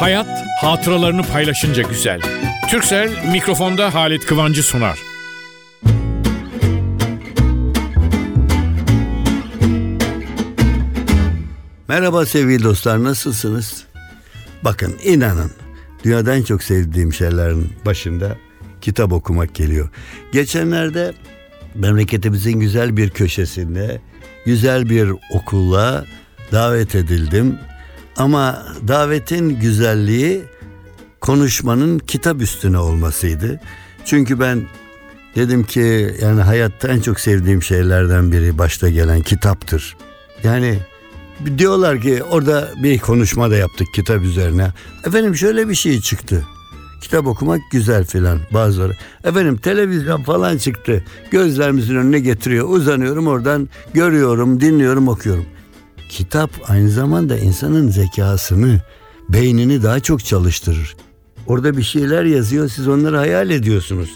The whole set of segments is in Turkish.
Hayat hatıralarını paylaşınca güzel. Türksel mikrofonda Halit Kıvancı sunar. Merhaba sevgili dostlar nasılsınız? Bakın inanın dünyada en çok sevdiğim şeylerin başında kitap okumak geliyor. Geçenlerde memleketimizin güzel bir köşesinde güzel bir okula davet edildim. Ama davetin güzelliği konuşmanın kitap üstüne olmasıydı. Çünkü ben dedim ki yani hayatta en çok sevdiğim şeylerden biri başta gelen kitaptır. Yani diyorlar ki orada bir konuşma da yaptık kitap üzerine. Efendim şöyle bir şey çıktı. Kitap okumak güzel filan bazıları. Efendim televizyon falan çıktı. Gözlerimizin önüne getiriyor. Uzanıyorum oradan görüyorum, dinliyorum, okuyorum. Kitap aynı zamanda insanın zekasını, beynini daha çok çalıştırır. Orada bir şeyler yazıyor, siz onları hayal ediyorsunuz.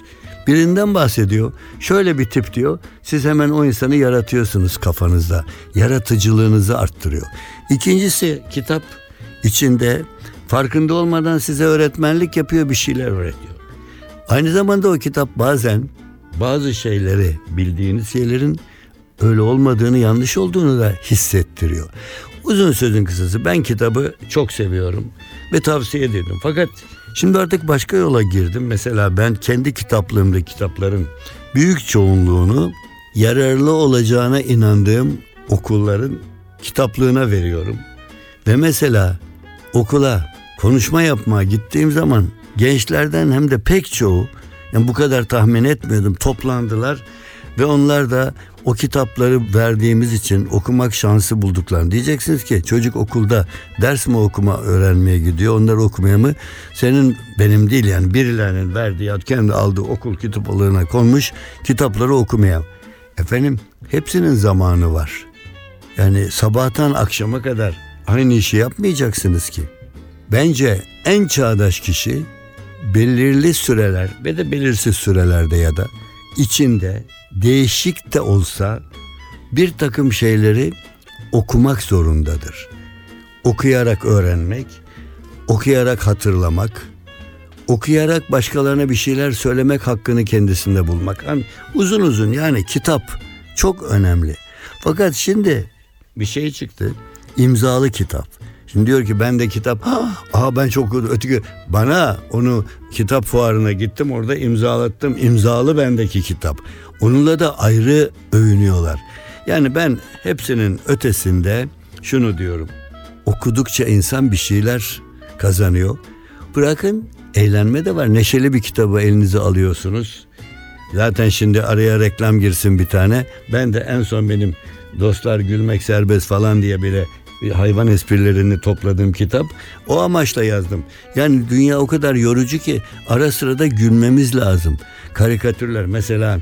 Birinden bahsediyor. Şöyle bir tip diyor. Siz hemen o insanı yaratıyorsunuz kafanızda. Yaratıcılığınızı arttırıyor. İkincisi kitap içinde farkında olmadan size öğretmenlik yapıyor, bir şeyler öğretiyor. Aynı zamanda o kitap bazen bazı şeyleri bildiğiniz şeylerin öyle olmadığını, yanlış olduğunu da hissettiriyor. Uzun sözün kısası ben kitabı çok seviyorum ve tavsiye ederim. Fakat şimdi artık başka yola girdim. Mesela ben kendi kitaplığımda kitapların büyük çoğunluğunu yararlı olacağına inandığım okulların kitaplığına veriyorum. Ve mesela okula konuşma yapmaya gittiğim zaman gençlerden hem de pek çoğu yani bu kadar tahmin etmiyordum toplandılar ve onlar da o kitapları verdiğimiz için okumak şansı bulduklarını. Diyeceksiniz ki çocuk okulda ders mi okuma öğrenmeye gidiyor onlar okumaya mı? Senin benim değil yani birilerinin verdiği kendi aldığı okul kitaplarına konmuş kitapları okumaya. Efendim hepsinin zamanı var. Yani sabahtan akşama kadar aynı işi yapmayacaksınız ki. Bence en çağdaş kişi belirli süreler ve de belirsiz sürelerde ya da içinde değişik de olsa bir takım şeyleri okumak zorundadır. Okuyarak öğrenmek, okuyarak hatırlamak, okuyarak başkalarına bir şeyler söylemek hakkını kendisinde bulmak. Yani uzun uzun yani kitap çok önemli. Fakat şimdi bir şey çıktı. imzalı kitap. Şimdi diyor ki ben de kitap, aha ben çok öteki bana onu kitap fuarına gittim orada imzalattım. imzalı bendeki kitap. Onunla da ayrı övünüyorlar. Yani ben hepsinin ötesinde şunu diyorum. Okudukça insan bir şeyler kazanıyor. Bırakın eğlenme de var. Neşeli bir kitabı elinize alıyorsunuz. Zaten şimdi araya reklam girsin bir tane. Ben de en son benim dostlar gülmek serbest falan diye bile hayvan esprilerini topladığım kitap. O amaçla yazdım. Yani dünya o kadar yorucu ki ara sıra da gülmemiz lazım. Karikatürler mesela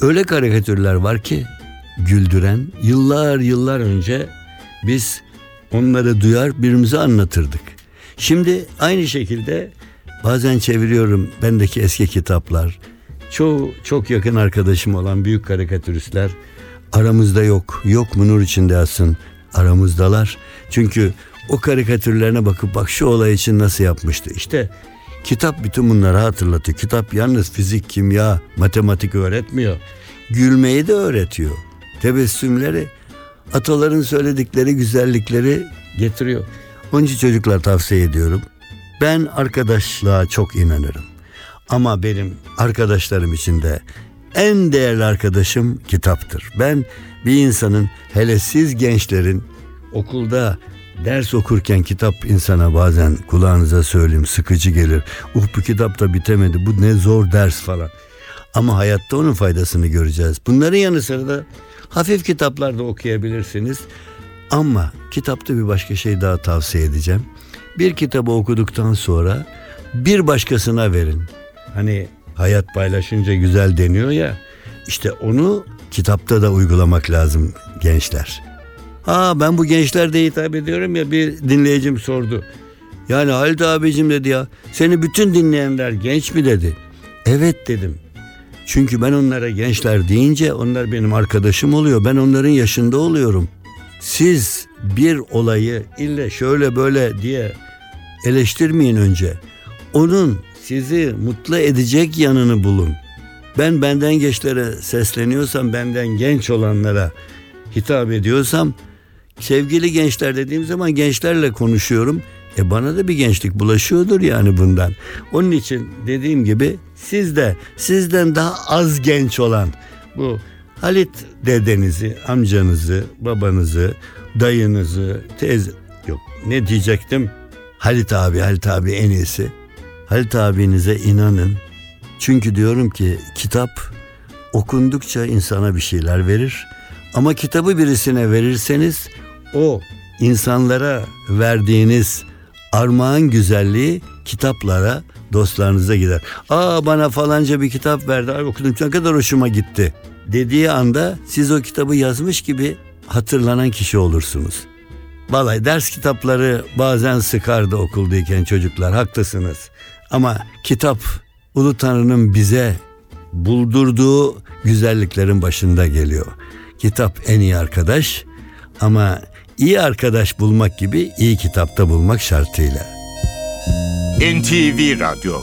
öyle karikatürler var ki güldüren yıllar yıllar önce biz onları duyar birbirimize anlatırdık. Şimdi aynı şekilde bazen çeviriyorum bendeki eski kitaplar. Çoğu çok yakın arkadaşım olan büyük karikatüristler aramızda yok. Yok mu nur içinde yatsın aramızdalar. Çünkü o karikatürlerine bakıp bak şu olay için nasıl yapmıştı. İşte kitap bütün bunları hatırlatıyor. Kitap yalnız fizik, kimya, matematik öğretmiyor. Gülmeyi de öğretiyor. Tebessümleri, ataların söyledikleri güzellikleri getiriyor. Onun için çocuklar tavsiye ediyorum. Ben arkadaşlığa çok inanırım. Ama benim arkadaşlarım içinde en değerli arkadaşım kitaptır. Ben bir insanın hele siz gençlerin okulda ders okurken kitap insana bazen kulağınıza söyleyeyim sıkıcı gelir. Uh bu kitap da bitemedi bu ne zor ders falan. Ama hayatta onun faydasını göreceğiz. Bunların yanı sıra da hafif kitaplar da okuyabilirsiniz. Ama kitapta bir başka şey daha tavsiye edeceğim. Bir kitabı okuduktan sonra bir başkasına verin. Hani hayat paylaşınca güzel deniyor ya. İşte onu kitapta da uygulamak lazım gençler. Ha ben bu gençlerde hitap ediyorum ya bir dinleyicim sordu. Yani Halit abicim dedi ya seni bütün dinleyenler genç mi dedi. Evet dedim. Çünkü ben onlara gençler deyince onlar benim arkadaşım oluyor. Ben onların yaşında oluyorum. Siz bir olayı ille şöyle böyle diye eleştirmeyin önce. Onun sizi mutlu edecek yanını bulun. Ben benden gençlere sesleniyorsam, benden genç olanlara hitap ediyorsam, sevgili gençler dediğim zaman gençlerle konuşuyorum. E bana da bir gençlik bulaşıyordur yani bundan. Onun için dediğim gibi siz de sizden daha az genç olan bu Halit dedenizi, amcanızı, babanızı, dayınızı, teyze yok ne diyecektim? Halit abi, Halit abi en iyisi. Halit abinize inanın. Çünkü diyorum ki kitap okundukça insana bir şeyler verir. Ama kitabı birisine verirseniz o insanlara verdiğiniz armağan güzelliği kitaplara, dostlarınıza gider. Aa bana falanca bir kitap verdi, Ay, okudum ne kadar hoşuma gitti dediği anda siz o kitabı yazmış gibi hatırlanan kişi olursunuz. Vallahi ders kitapları bazen sıkardı okuldayken çocuklar haklısınız. Ama kitap Ulu Tanrı'nın bize buldurduğu güzelliklerin başında geliyor. Kitap en iyi arkadaş ama iyi arkadaş bulmak gibi iyi kitapta bulmak şartıyla. NTV Radyo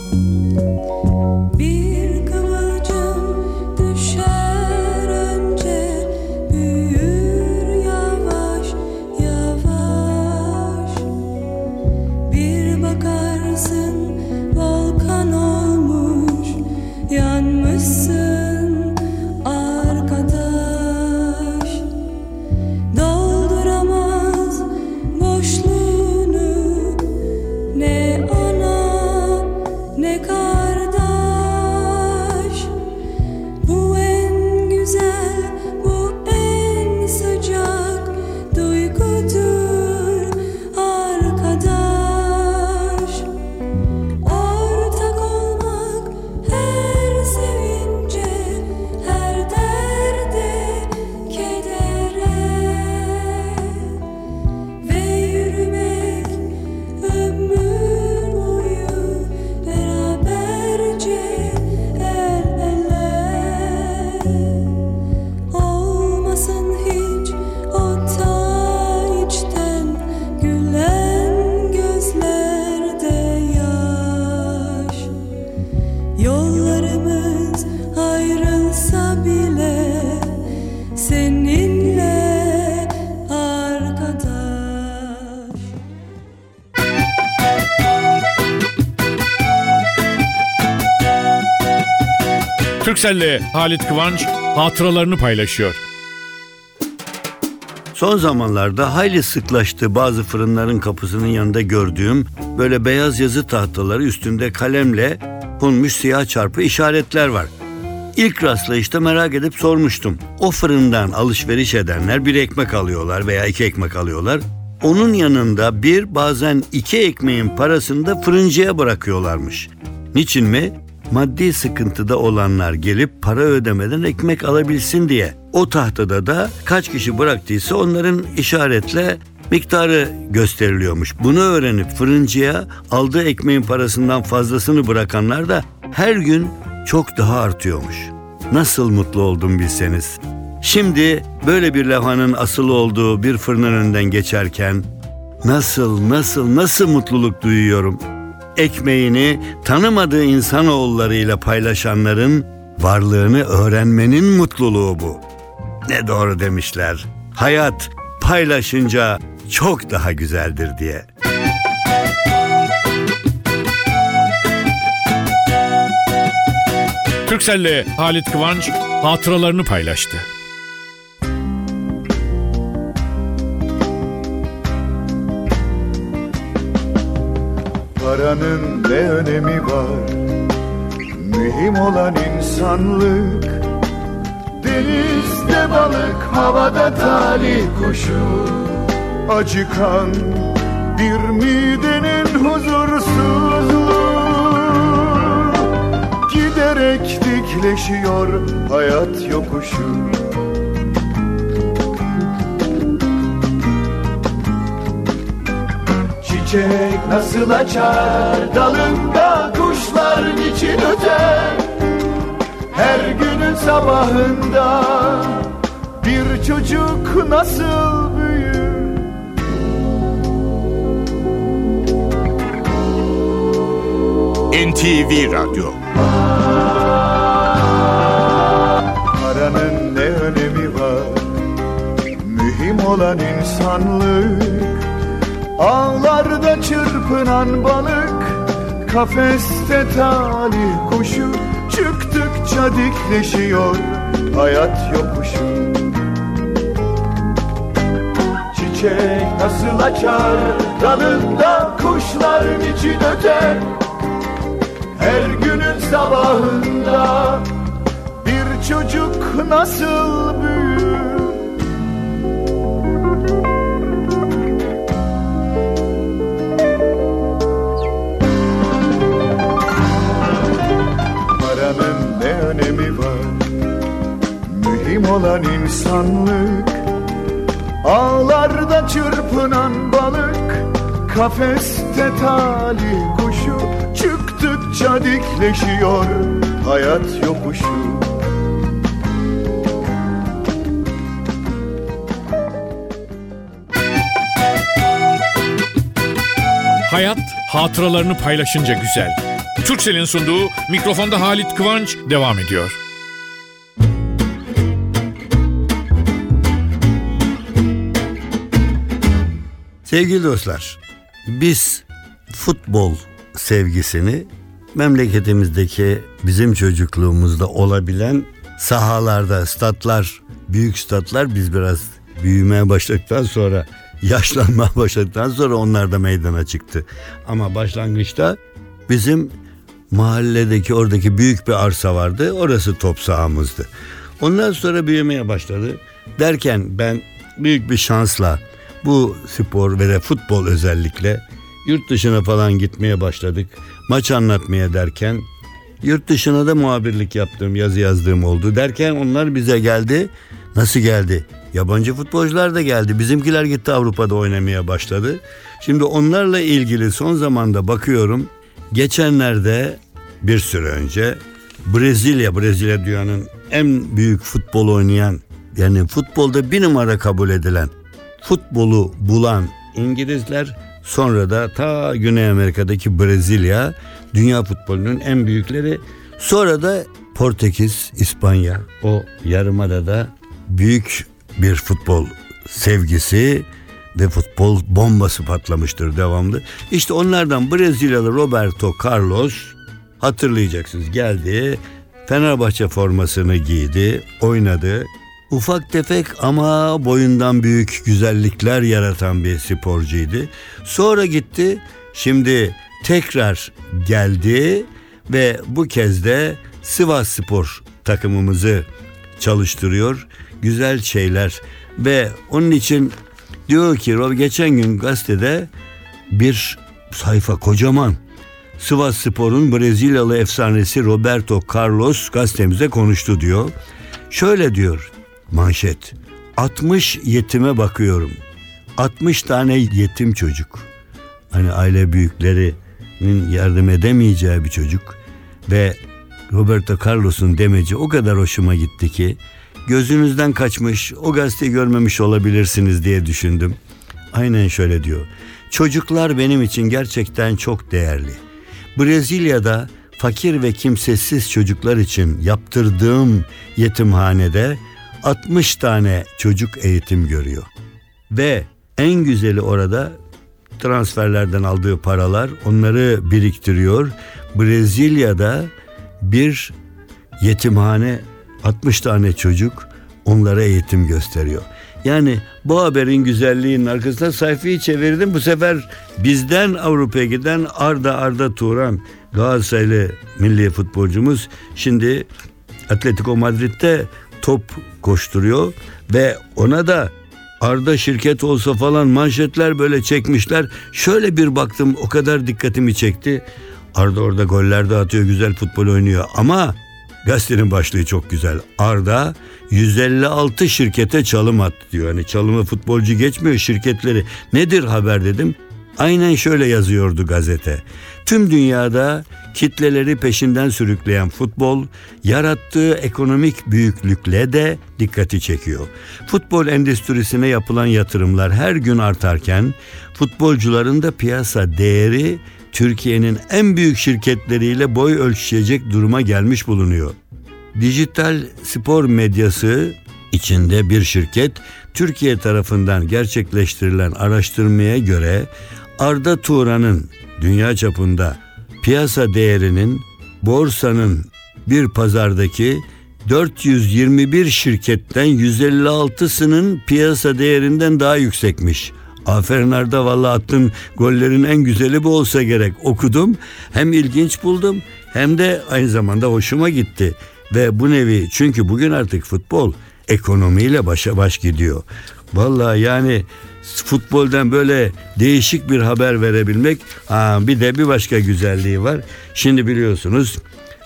Türkcell'le Halit Kıvanç hatıralarını paylaşıyor. Son zamanlarda hayli sıklaştı bazı fırınların kapısının yanında gördüğüm böyle beyaz yazı tahtaları üstünde kalemle konmuş siyah çarpı işaretler var. İlk rastlayışta merak edip sormuştum. O fırından alışveriş edenler bir ekmek alıyorlar veya iki ekmek alıyorlar. Onun yanında bir bazen iki ekmeğin parasını da fırıncıya bırakıyorlarmış. Niçin mi? Maddi sıkıntıda olanlar gelip para ödemeden ekmek alabilsin diye. O tahtada da kaç kişi bıraktıysa onların işaretle miktarı gösteriliyormuş. Bunu öğrenip fırıncıya aldığı ekmeğin parasından fazlasını bırakanlar da her gün çok daha artıyormuş. Nasıl mutlu oldum bilseniz. Şimdi böyle bir levhanın asılı olduğu bir fırının önünden geçerken nasıl nasıl nasıl mutluluk duyuyorum. Ekmeğini tanımadığı insanoğullarıyla paylaşanların varlığını öğrenmenin mutluluğu bu. Ne doğru demişler. Hayat paylaşınca çok daha güzeldir diye. Türkcell'le Halit Kıvanç hatıralarını paylaştı. Paranın ne önemi var? Mühim olan insanlık. Denizde balık havada talih kuşu. Acıkan bir midenin huzursuzluğu. Giderek dikleşiyor hayat yokuşu Çiçek nasıl açar? Dalında kuşlar niçin öter? Her günün sabahında bir çocuk nasıl büyür? NTV Radyo Kafeste talih kuşu Çıktıkça dikleşiyor Hayat yokuşu. Çiçek nasıl açar Dalında kuşlar niçin öter? Her günün sabahında Bir çocuk nasıl büyür olan insanlık Ağlarda çırpınan balık Kafeste talih kuşu Çıktıkça dikleşiyor Hayat yokuşu Hayat hatıralarını paylaşınca güzel. Türksel'in sunduğu mikrofonda Halit Kıvanç devam ediyor. Sevgili dostlar, biz futbol sevgisini memleketimizdeki bizim çocukluğumuzda olabilen sahalarda, statlar, büyük statlar biz biraz büyümeye başladıktan sonra, yaşlanmaya başladıktan sonra onlar da meydana çıktı. Ama başlangıçta bizim mahalledeki oradaki büyük bir arsa vardı. Orası top sahamızdı. Ondan sonra büyümeye başladı. Derken ben büyük bir şansla bu spor ve de futbol özellikle yurt dışına falan gitmeye başladık. Maç anlatmaya derken yurt dışına da muhabirlik yaptığım, yazı yazdığım oldu. Derken onlar bize geldi. Nasıl geldi? Yabancı futbolcular da geldi. Bizimkiler gitti Avrupa'da oynamaya başladı. Şimdi onlarla ilgili son zamanda bakıyorum. Geçenlerde bir süre önce Brezilya, Brezilya dünyanın en büyük futbol oynayan yani futbolda bir numara kabul edilen futbolu bulan İngilizler sonra da ta Güney Amerika'daki Brezilya dünya futbolunun en büyükleri sonra da Portekiz, İspanya o yarımadada büyük bir futbol sevgisi ve futbol bombası patlamıştır devamlı. İşte onlardan Brezilyalı Roberto Carlos hatırlayacaksınız geldi. Fenerbahçe formasını giydi, oynadı. Ufak tefek ama boyundan büyük güzellikler yaratan bir sporcuydu. Sonra gitti. Şimdi tekrar geldi ve bu kez de Sivas Spor takımımızı çalıştırıyor. Güzel şeyler ve onun için diyor ki geçen gün gazetede bir sayfa kocaman Sivas Spor'un Brezilyalı efsanesi Roberto Carlos gazetemize konuştu diyor. Şöyle diyor manşet 60 yetime bakıyorum. 60 tane yetim çocuk. Hani aile büyüklerinin yardım edemeyeceği bir çocuk ve Roberto Carlos'un demeci o kadar hoşuma gitti ki gözünüzden kaçmış o gazeteyi görmemiş olabilirsiniz diye düşündüm. Aynen şöyle diyor. Çocuklar benim için gerçekten çok değerli. Brezilya'da fakir ve kimsesiz çocuklar için yaptırdığım yetimhanede 60 tane çocuk eğitim görüyor. Ve en güzeli orada transferlerden aldığı paralar onları biriktiriyor. Brezilya'da bir yetimhane 60 tane çocuk onlara eğitim gösteriyor. Yani bu haberin güzelliğinin arkasında sayfayı çevirdim. Bu sefer bizden Avrupa'ya giden Arda Arda Turan Galatasaraylı milli futbolcumuz şimdi Atletico Madrid'de top koşturuyor ve ona da Arda şirket olsa falan manşetler böyle çekmişler. Şöyle bir baktım o kadar dikkatimi çekti. Arda orada goller de atıyor güzel futbol oynuyor ama gazetenin başlığı çok güzel. Arda 156 şirkete çalım attı diyor. Hani çalımı futbolcu geçmiyor şirketleri. Nedir haber dedim. Aynen şöyle yazıyordu gazete. Tüm dünyada kitleleri peşinden sürükleyen futbol yarattığı ekonomik büyüklükle de dikkati çekiyor. Futbol endüstrisine yapılan yatırımlar her gün artarken futbolcuların da piyasa değeri Türkiye'nin en büyük şirketleriyle boy ölçüşecek duruma gelmiş bulunuyor. Dijital spor medyası içinde bir şirket Türkiye tarafından gerçekleştirilen araştırmaya göre Arda Turan'ın dünya çapında piyasa değerinin borsanın bir pazardaki 421 şirketten 156'sının piyasa değerinden daha yüksekmiş. Aferin Arda valla attığın gollerin en güzeli bu olsa gerek. Okudum hem ilginç buldum hem de aynı zamanda hoşuma gitti. Ve bu nevi çünkü bugün artık futbol ekonomiyle başa baş gidiyor. Valla yani futboldan böyle değişik bir haber verebilmek ha, bir de bir başka güzelliği var. Şimdi biliyorsunuz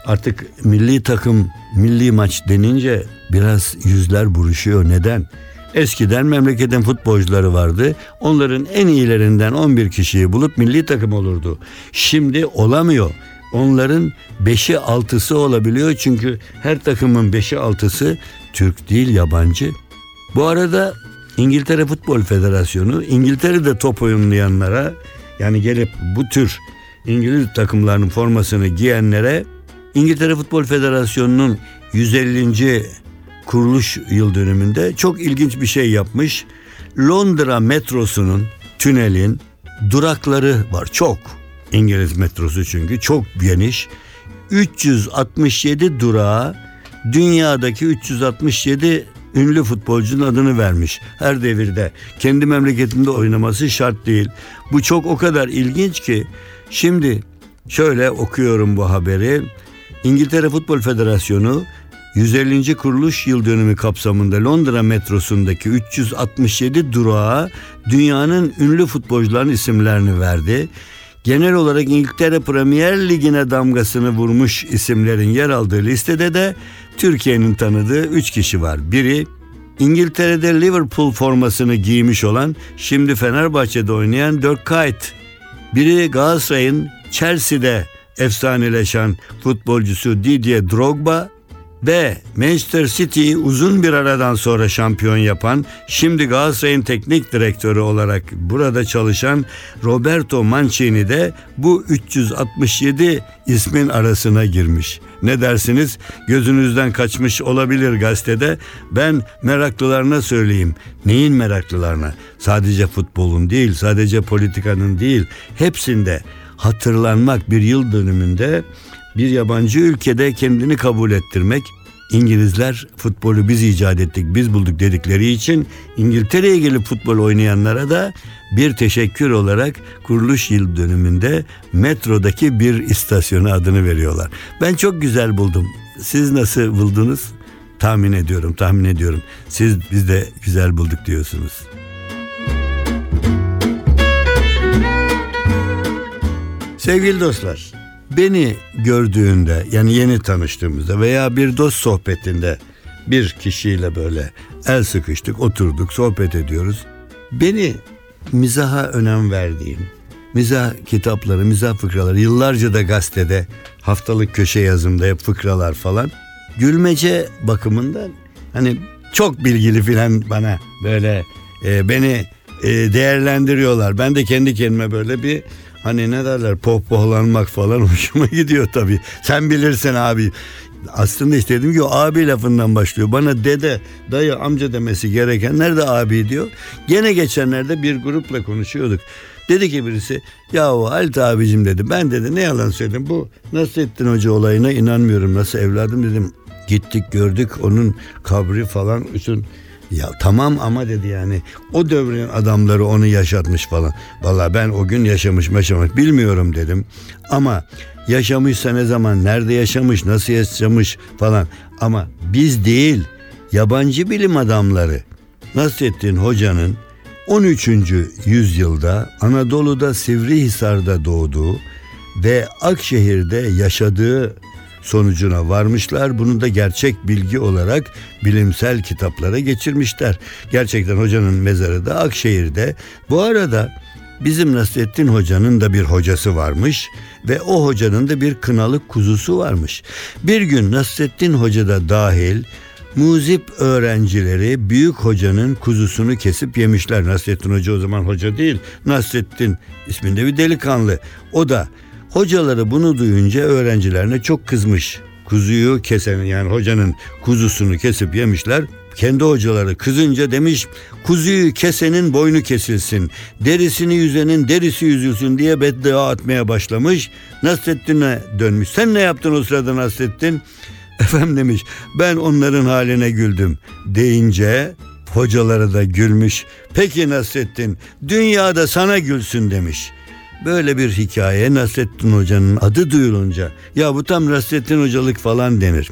artık milli takım milli maç denince biraz yüzler buruşuyor. Neden? Eskiden memleketin futbolcuları vardı. Onların en iyilerinden 11 kişiyi bulup milli takım olurdu. Şimdi olamıyor. Onların 5'i 6'sı olabiliyor çünkü her takımın 5'i 6'sı Türk değil yabancı. Bu arada İngiltere Futbol Federasyonu İngiltere'de top oynayanlara yani gelip bu tür İngiliz takımlarının formasını giyenlere İngiltere Futbol Federasyonu'nun 150. kuruluş yıl dönümünde çok ilginç bir şey yapmış. Londra metrosunun tünelin durakları var çok. İngiliz metrosu çünkü çok geniş. 367 durağa dünyadaki 367 ünlü futbolcunun adını vermiş. Her devirde kendi memleketinde oynaması şart değil. Bu çok o kadar ilginç ki şimdi şöyle okuyorum bu haberi. İngiltere Futbol Federasyonu 150. kuruluş yıl dönümü kapsamında Londra metrosundaki 367 durağa dünyanın ünlü futbolcuların isimlerini verdi. Genel olarak İngiltere Premier Ligi'ne damgasını vurmuş isimlerin yer aldığı listede de Türkiye'nin tanıdığı 3 kişi var. Biri İngiltere'de Liverpool formasını giymiş olan şimdi Fenerbahçe'de oynayan Dirk Kuyt. Biri Galatasaray'ın Chelsea'de efsaneleşen futbolcusu Didier Drogba ve Manchester City'yi uzun bir aradan sonra şampiyon yapan, şimdi Galatasaray'ın teknik direktörü olarak burada çalışan Roberto Mancini de bu 367 ismin arasına girmiş. Ne dersiniz? Gözünüzden kaçmış olabilir gazetede. Ben meraklılarına söyleyeyim. Neyin meraklılarına? Sadece futbolun değil, sadece politikanın değil, hepsinde hatırlanmak bir yıl dönümünde bir yabancı ülkede kendini kabul ettirmek İngilizler futbolu biz icat ettik, biz bulduk dedikleri için İngiltere'ye gelip futbol oynayanlara da bir teşekkür olarak kuruluş yıl dönümünde metrodaki bir istasyona adını veriyorlar. Ben çok güzel buldum. Siz nasıl buldunuz? Tahmin ediyorum, tahmin ediyorum. Siz biz de güzel bulduk diyorsunuz. Sevgili dostlar, beni gördüğünde yani yeni tanıştığımızda veya bir dost sohbetinde bir kişiyle böyle el sıkıştık, oturduk, sohbet ediyoruz. Beni mizaha önem verdiğim, mizah kitapları, mizah fıkraları, yıllarca da gazetede haftalık köşe yazımda hep fıkralar falan. Gülmece bakımından hani çok bilgili filan bana böyle e, beni e, değerlendiriyorlar. Ben de kendi kendime böyle bir hani ne derler pohpohlanmak falan hoşuma gidiyor tabii. Sen bilirsin abi. Aslında istedim ki o abi lafından başlıyor. Bana dede, dayı, amca demesi gereken nerede abi diyor. Gene geçenlerde bir grupla konuşuyorduk. Dedi ki birisi ya o Halit abicim dedi ben dedi ne yalan söyledim bu Nasrettin Hoca olayına inanmıyorum nasıl evladım dedim. Gittik gördük onun kabri falan bütün ya tamam ama dedi yani o devrin adamları onu yaşatmış falan. Valla ben o gün yaşamış yaşamış bilmiyorum dedim. Ama yaşamışsa ne zaman nerede yaşamış nasıl yaşamış falan. Ama biz değil yabancı bilim adamları Nasrettin Hoca'nın 13. yüzyılda Anadolu'da Sivrihisar'da doğduğu ve Akşehir'de yaşadığı sonucuna varmışlar. Bunu da gerçek bilgi olarak bilimsel kitaplara geçirmişler. Gerçekten hocanın mezarı da Akşehir'de. Bu arada bizim Nasrettin Hoca'nın da bir hocası varmış ve o hocanın da bir kınalık kuzusu varmış. Bir gün Nasrettin Hoca da dahil Muzip öğrencileri büyük hocanın kuzusunu kesip yemişler. Nasrettin Hoca o zaman hoca değil. Nasrettin isminde bir delikanlı. O da hocaları bunu duyunca öğrencilerine çok kızmış. Kuzuyu kesen yani hocanın kuzusunu kesip yemişler. Kendi hocaları kızınca demiş kuzuyu kesenin boynu kesilsin. Derisini yüzenin derisi yüzülsün diye beddua atmaya başlamış. Nasrettin'e dönmüş. Sen ne yaptın o sırada Nasrettin? Efendim demiş ben onların haline güldüm deyince hocalara da gülmüş. Peki Nasrettin dünyada sana gülsün demiş. Böyle bir hikaye Nasrettin Hoca'nın adı duyulunca ya bu tam Nasrettin Hocalık falan denir.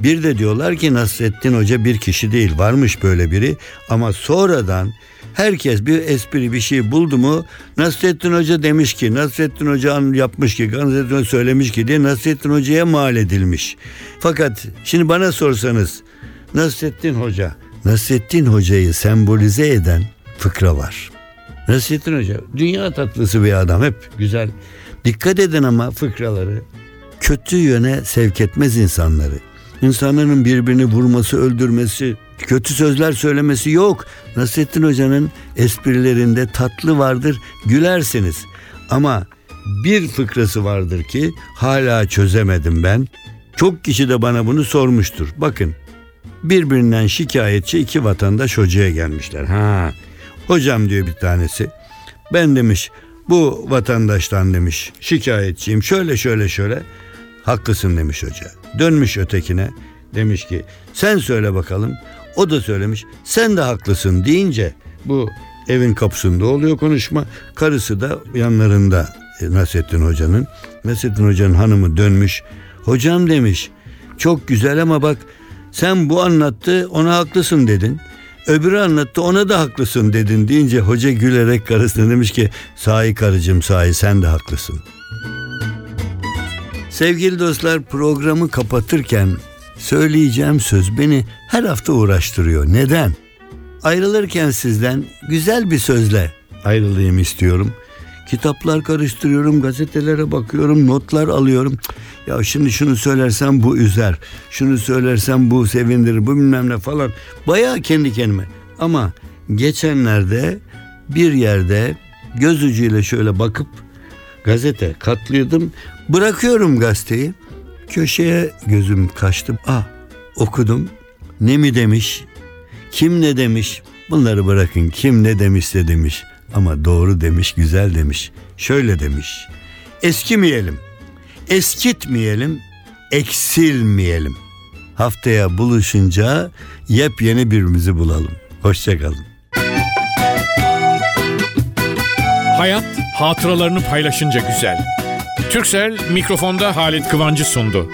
Bir de diyorlar ki Nasrettin Hoca bir kişi değil varmış böyle biri ama sonradan herkes bir espri bir şey buldu mu Nasrettin Hoca demiş ki Nasrettin Hoca yapmış ki Nasrettin Hoca söylemiş ki diye Nasrettin Hoca'ya mal edilmiş. Fakat şimdi bana sorsanız Nasrettin Hoca Nasrettin Hoca'yı sembolize eden fıkra var. Nasrettin Hoca dünya tatlısı bir adam hep güzel. Dikkat edin ama fıkraları kötü yöne sevk etmez insanları. İnsanların birbirini vurması, öldürmesi, kötü sözler söylemesi yok. Nasrettin Hoca'nın esprilerinde tatlı vardır, gülersiniz. Ama bir fıkrası vardır ki hala çözemedim ben. Çok kişi de bana bunu sormuştur. Bakın birbirinden şikayetçi iki vatandaş hocaya gelmişler. Ha, hocam diyor bir tanesi. Ben demiş bu vatandaştan demiş şikayetçiyim şöyle şöyle şöyle. Haklısın demiş hoca. Dönmüş ötekine demiş ki sen söyle bakalım. O da söylemiş sen de haklısın deyince bu evin kapısında oluyor konuşma. Karısı da yanlarında e, Nasrettin Hoca'nın. Nasrettin Hoca'nın hanımı dönmüş. Hocam demiş çok güzel ama bak sen bu anlattı ona haklısın dedin. Öbürü anlattı ona da haklısın dedin deyince hoca gülerek karısına demiş ki sahi karıcığım sahi sen de haklısın. Sevgili dostlar programı kapatırken söyleyeceğim söz beni her hafta uğraştırıyor. Neden? Ayrılırken sizden güzel bir sözle ayrılayım istiyorum. Kitaplar karıştırıyorum, gazetelere bakıyorum, notlar alıyorum. Ya şimdi şunu söylersem bu üzer, şunu söylersem bu sevindirir, bu bilmem ne falan. Bayağı kendi kendime. Ama geçenlerde bir yerde göz ucuyla şöyle bakıp gazete katlıyordum. Bırakıyorum gazeteyi. Köşeye gözüm kaçtı. Ah okudum. Ne mi demiş? Kim ne demiş? Bunları bırakın. Kim ne demişse demiş. Ama doğru demiş, güzel demiş. Şöyle demiş. Eskimeyelim. Eskitmeyelim. Eksilmeyelim. Haftaya buluşunca yepyeni birbirimizi bulalım. Hoşçakalın. Hayat hatıralarını paylaşınca güzel. Türksel mikrofonda Halit Kıvancı sundu.